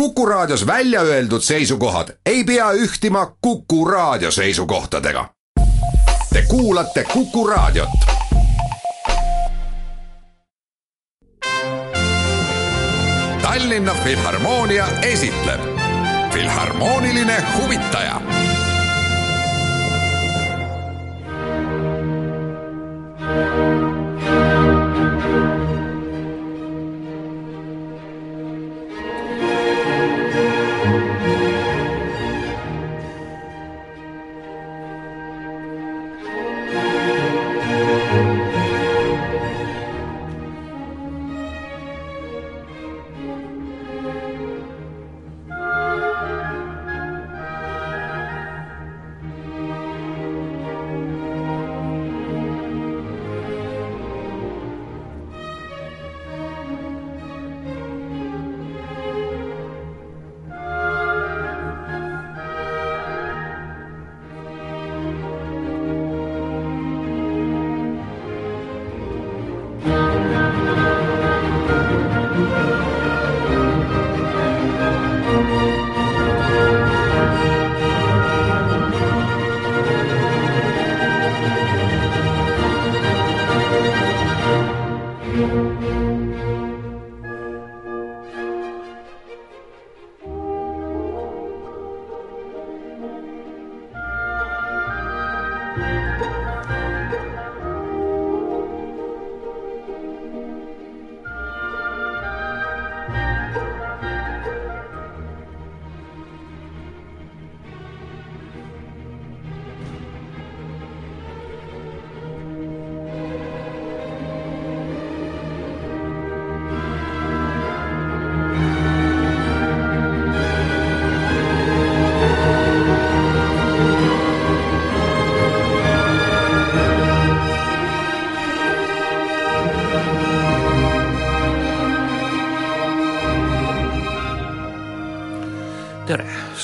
Kuku Raadios välja öeldud seisukohad ei pea ühtima Kuku Raadio seisukohtadega. Te kuulate Kuku Raadiot. Tallinna Filharmoonia esitleb Filharmooniline huvitaja tere,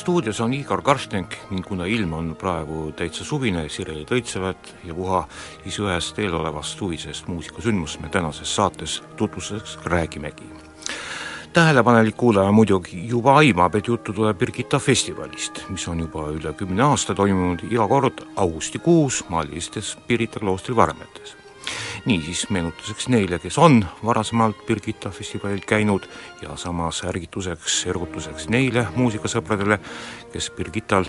stuudios on Igor Karstnik ning kuna ilm on praegu täitsa suvine, sirelid õitsevad ja puha, siis ühest eelolevast suvisest muusikasündmust me tänases saates tutvustuseks räägimegi. tähelepanelik kuulaja muidugi juba aimab, et juttu tuleb Birgitta festivalist, mis on juba üle kümne aasta toimunud iga kord augustikuus maalistes Pirita kloostri varemetes niisiis meenutuseks neile, kes on varasemalt Birgitta festivalil käinud ja samas ärgituseks, ergutuseks neile muusikasõpradele, kes Birgittal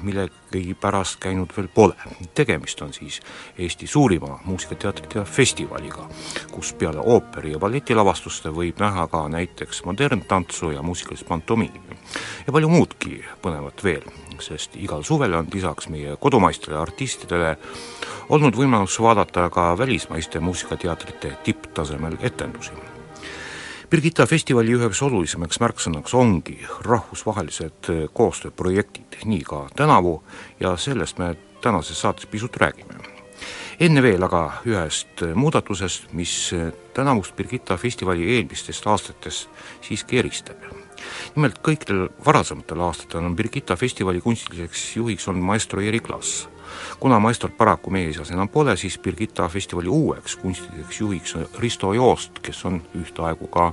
millegipärast käinud veel pole. tegemist on siis Eesti suurima muusikateatrite festivaliga, kus peale ooperi- ja balletilavastuste võib näha ka näiteks moderntantsu ja muusikalist pantomiimi ja palju muudki põnevat veel, sest igal suvel on lisaks meie kodumaistele artistidele olnud võimalus vaadata ka välismaiste muusikateatrite tipptasemel etendusi. Birgitta festivali üheks olulisemaks märksõnaks ongi rahvusvahelised koostööprojektid, nii ka tänavu ja sellest me tänases saates pisut räägime. enne veel aga ühest muudatusest, mis tänavust Birgitta festivali eelmistest aastatest siiski eristab nimelt kõikidel varasematel aastatel on Birgitta festivali kunstiliseks juhiks olnud maestro Erik Lass kuna maestrat paraku meie seas enam pole, siis Birgitta festivali uueks kunstiliseks juhiks Risto Joost, kes on ühtaegu ka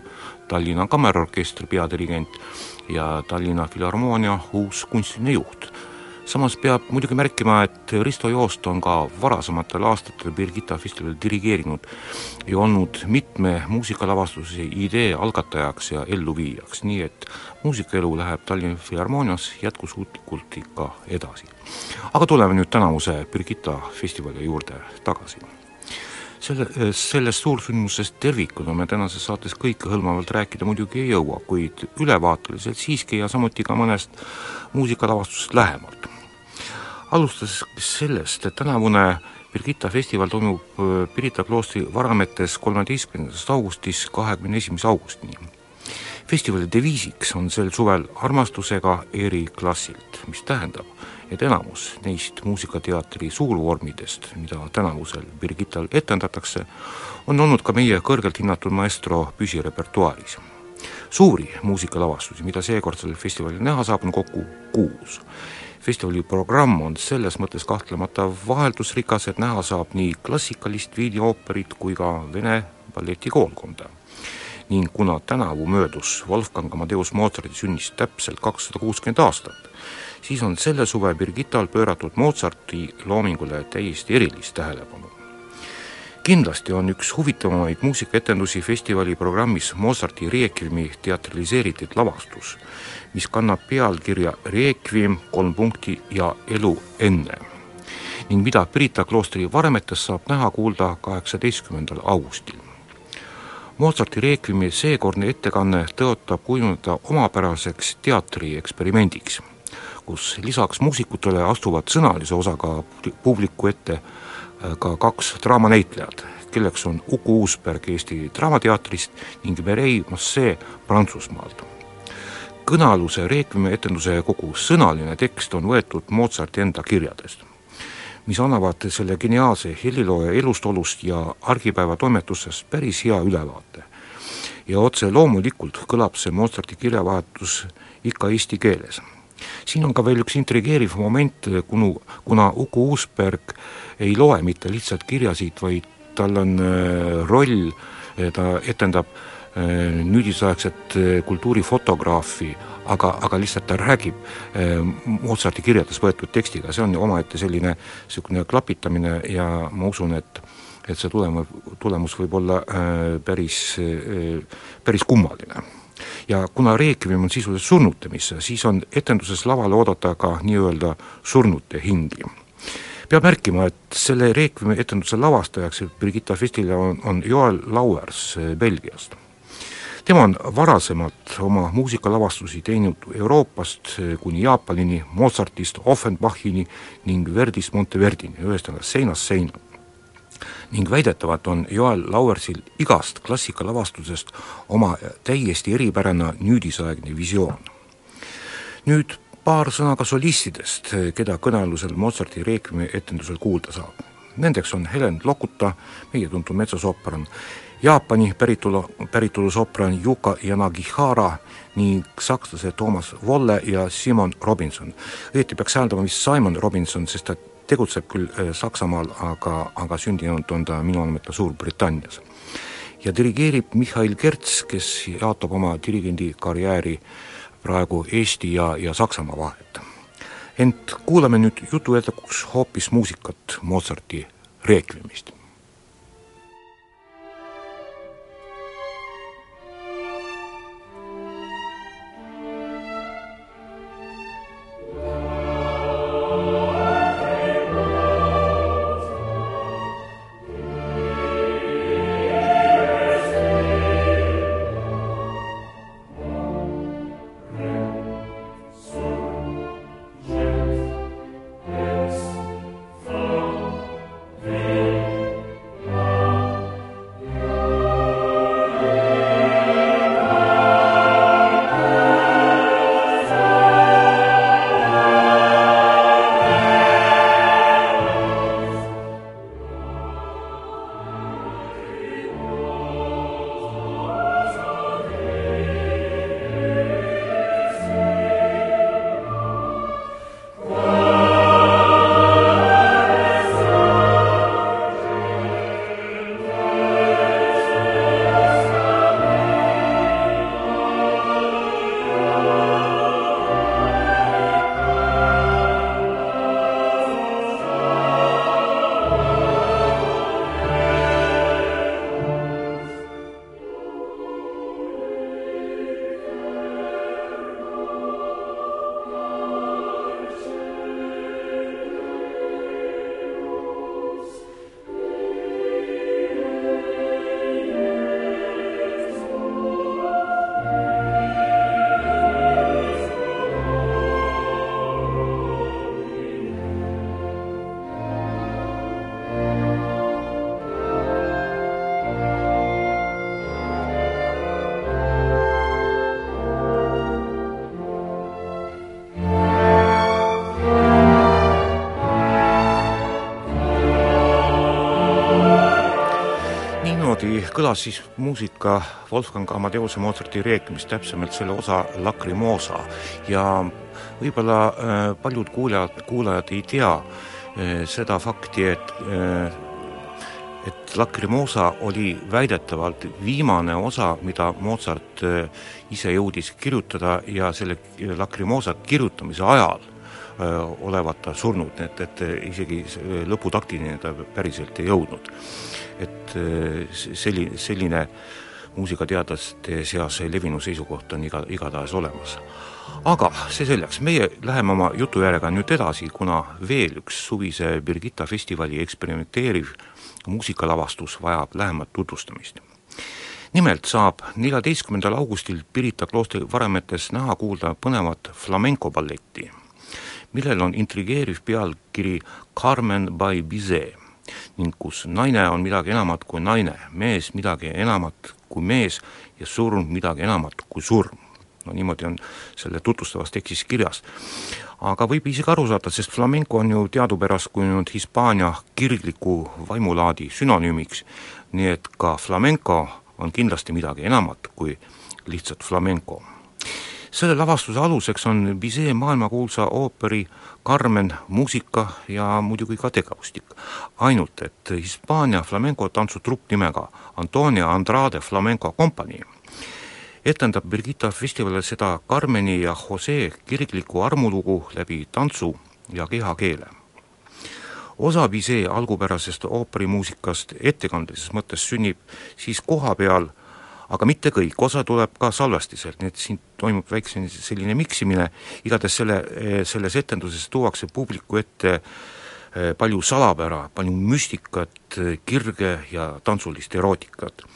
Tallinna Kammerorkestri peadirigent ja Tallinna Filharmoonia uus kunstiline juht samas peab muidugi märkima, et Risto Joost on ka varasematel aastatel Birgitta festivalil dirigeerinud ja olnud mitme muusikalavastuse idee algatajaks ja elluviijaks, nii et muusikaelu läheb Tallinna Filharmoonias jätkusuutlikult ikka edasi. aga tuleme nüüd tänavuse Birgitta festivali juurde tagasi. Selle, sellest suursündmusest tervikuna me tänases saates kõikehõlmavalt rääkida muidugi ei jõua, kuid ülevaateliselt siiski ja samuti ka mõnest muusikalavastusest lähemalt alustades sellest, et tänavune Birgitta festival toimub äh, Pirita kloostri varametes kolmeteistkümnendast augustist kahekümne esimese augustini. festivali deviisiks on sel suvel armastusega eri klassilt, mis tähendab, et enamus neist muusikateatri suurvormidest, mida tänavusel Birgittal etendatakse, on olnud ka meie kõrgelt hinnatud maestro püsirepertuaaris. suuri muusikalavastusi, mida seekord sellel festivalil näha saab, on kokku kuus festivali programm on selles mõttes kahtlemata vaheldusrikas, et näha saab nii klassikalist videooperit kui ka vene balletikoolkonda. ning kuna tänavu möödus Wolfgang Amadeus Mozarti sünnist täpselt kakssada kuuskümmend aastat, siis on selle suve Birgittal pööratud Mozarti loomingule täiesti erilist tähelepanu. Kindlasti on üks huvitavamaid muusikaetendusi festivali programmis Mozarti Requiemi teatraliseeritud lavastus, mis kannab pealkirja Requiem kolm punkti ja elu enne ning mida Pirita kloostri varemetes saab näha-kuulda kaheksateistkümnendal augustil. Mozarti Requiemi seekordne ettekanne tõotab kujuneda omapäraseks teatrieksperimendiks kus lisaks muusikutele astuvad sõnalise osaga publiku ette ka kaks draamanäitlejat, kelleks on Uku Uusberg Eesti Draamateatrist ning Mireille Massé Prantsusmaalt. kõnealuse Requiemi etenduse kogu sõnaline tekst on võetud Mozarti enda kirjadest, mis annavad selle geniaalse helilooja elust-olust ja argipäevatoimetustest päris hea ülevaate. ja otse loomulikult kõlab see Mozarti kirjavahetus ikka eesti keeles siin on ka veel üks intrigeeriv moment, kunu, kuna Uku Uusberg ei loe mitte lihtsalt kirjasid, vaid tal on äh, roll, äh, ta etendab äh, nüüdisaegset kultuurifotograafi, aga, aga lihtsalt ta räägib Mozarti kirjades võetud tekstiga, see on omaette selline niisugune klapitamine ja ma usun, et et see tulem-, tulemus võib olla päris, päris kummaline ja kuna Requiem on sisuliselt surnute miss, siis on etenduses lavale oodata ka nii-öelda surnute hingi. peab märkima, et selle Requiemi etenduse lavastajaks Brigitta Festile on, on Joel Lauers eh, Belgiast. tema on varasemalt oma muusikalavastusi teinud Euroopast eh, kuni Jaapanini, Mozartist Offenbachini ning Verdist Monteverdini, ühesõnaga seinast seina ning väidetavalt on Joel Lauersil igast klassikalavastusest oma täiesti eripärane nüüdisaegne visioon. nüüd paar sõna ka solistidest, keda kõnealusel Mozarti Requiemi etendusel kuulda saab. Nendeks on Helen Lokuta, meie tuntud metsosopran, Jaapani päritolu, päritolu sopran Yuka Yanagihara ning sakslase Toomas Volle ja Simon Robinson. õieti peaks hääldama vist Simon Robinson, sest ta tegutseb küll äh, Saksamaal, aga, aga sündinud on ta minu andmetel Suurbritannias. ja dirigeerib Mihhail Kerts, kes jaotab oma dirigendi karjääri praegu Eesti ja, ja Saksamaa vahet. ent kuulame nüüd jutu jätkuks hoopis muusikat Mozarti Requiemist kõlas siis muusika Wolfgang Amadeuse Mozarti Requiemist, täpsemalt selle osa Lacrimosa. Ja võib-olla äh, paljud kuulajad, kuulajad ei tea äh, seda fakti, et äh, et Lacrimosa oli väidetavalt viimane osa, mida Mozart ise jõudis kirjutada ja selle Lacrimosa kirjutamise ajal olevat ta surnud, et, et isegi lõputaktini ta päriselt ei jõudnud. et selli-, selline muusikateadlaste seas levinud seisukoht on iga, igatahes olemas aga see selleks, meie läheme oma jutujärjega nüüd edasi, kuna veel üks suvise Birgitta festivali eksperimenteeriv muusikalavastus vajab lähemat tutvustamist. nimelt saab neljateistkümnendal augustil Pirita kloostri varemetes näha-kuulda põnevat flamenco balletti, millel on intrigeeriv pealkiri Carmen by Bizet ning kus naine on midagi enamat kui naine, mees midagi enamat kui mees ja surm midagi enamat kui surm no niimoodi on selle tutvustavas tekstis kirjas. aga võib isegi aru saada, sest flamenco on ju teadupärast kujunenud Hispaania kirgliku vaimulaadi sünonüümiks, nii et ka flamenco on kindlasti midagi enamat kui lihtsalt flamenco. Selle lavastuse aluseks on Bizet maailmakuulsa ooperi Carmen muusika ja muidugi ka tegevustik. ainult, et Hispaania flamenco tantsutrupp nimega Antonia Andrade Flamenco Company etendab Birgitta festivalil seda Carmeni ja Jose kirglikku armulugu läbi tantsu ja kehakeele. osa Bizet algupärasest ooperimuusikast ettekandelises mõttes sünnib siis koha peal, aga mitte kõik, osa tuleb ka salvestiselt, nii et siin toimub väikse selline miksimine, igatahes selle, selles etenduses tuuakse publiku ette eh, palju salapära, palju müstikat, kirge ja tantsulist erootikat.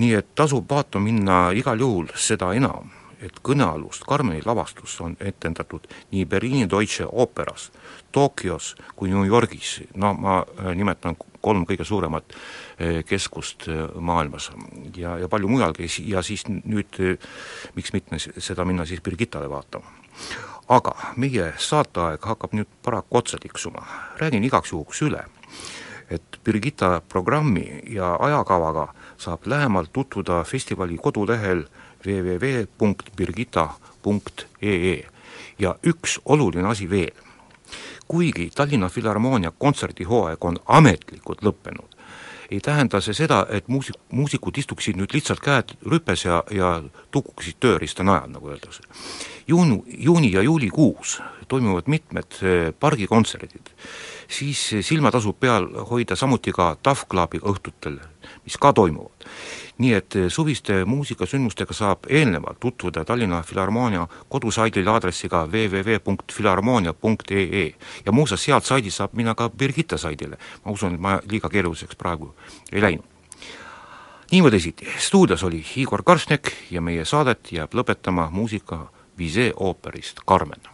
Nii et tasub vaatama minna igal juhul, seda enam, et kõnealust Carmeni lavastust on etendatud nii Berliini Deutsche Operas, Tokyos kui New Yorgis, no ma äh, nimetan kolm kõige suuremat äh, keskust äh, maailmas. Ja, ja palju mujalgi. Ja siis nüüd miks mitte seda minna siis Birgittale vaatama. aga meie saateaeg hakkab nüüd paraku otsa tiksuma, räägin igaks juhuks üle, et Birgitta programmi ja ajakavaga saab lähemalt tutvuda festivali kodulehel www.birgitta.ee ja üks oluline asi veel. kuigi Tallinna Filharmoonia kontserdihooaeg on ametlikult lõppenud, ei tähenda see seda, et muusik, muusikud istuksid nüüd lihtsalt käed rüpes ja, ja tukuksid tööriista najal, nagu öeldakse. juunu, juuni ja juulikuus toimuvad mitmed eh, pargikontserdid, siis silma tasub peal hoida samuti ka Tough Clubi õhtutel mis ka toimuvad. nii et eh, suviste muusikasündmustega saab eelnevalt tutvuda Tallinna Filharmoonia kodusaidil aadressiga www.filharmoonia.ee ja muuseas, sealt saidist saab minna ka Birgitta saidile, ma usun, et ma liiga keeruliseks praegu ei läinud. niimoodi esiti, stuudios oli Igor Karstnek ja meie saadet jääb lõpetama muusika Bizet ooperist Carmen.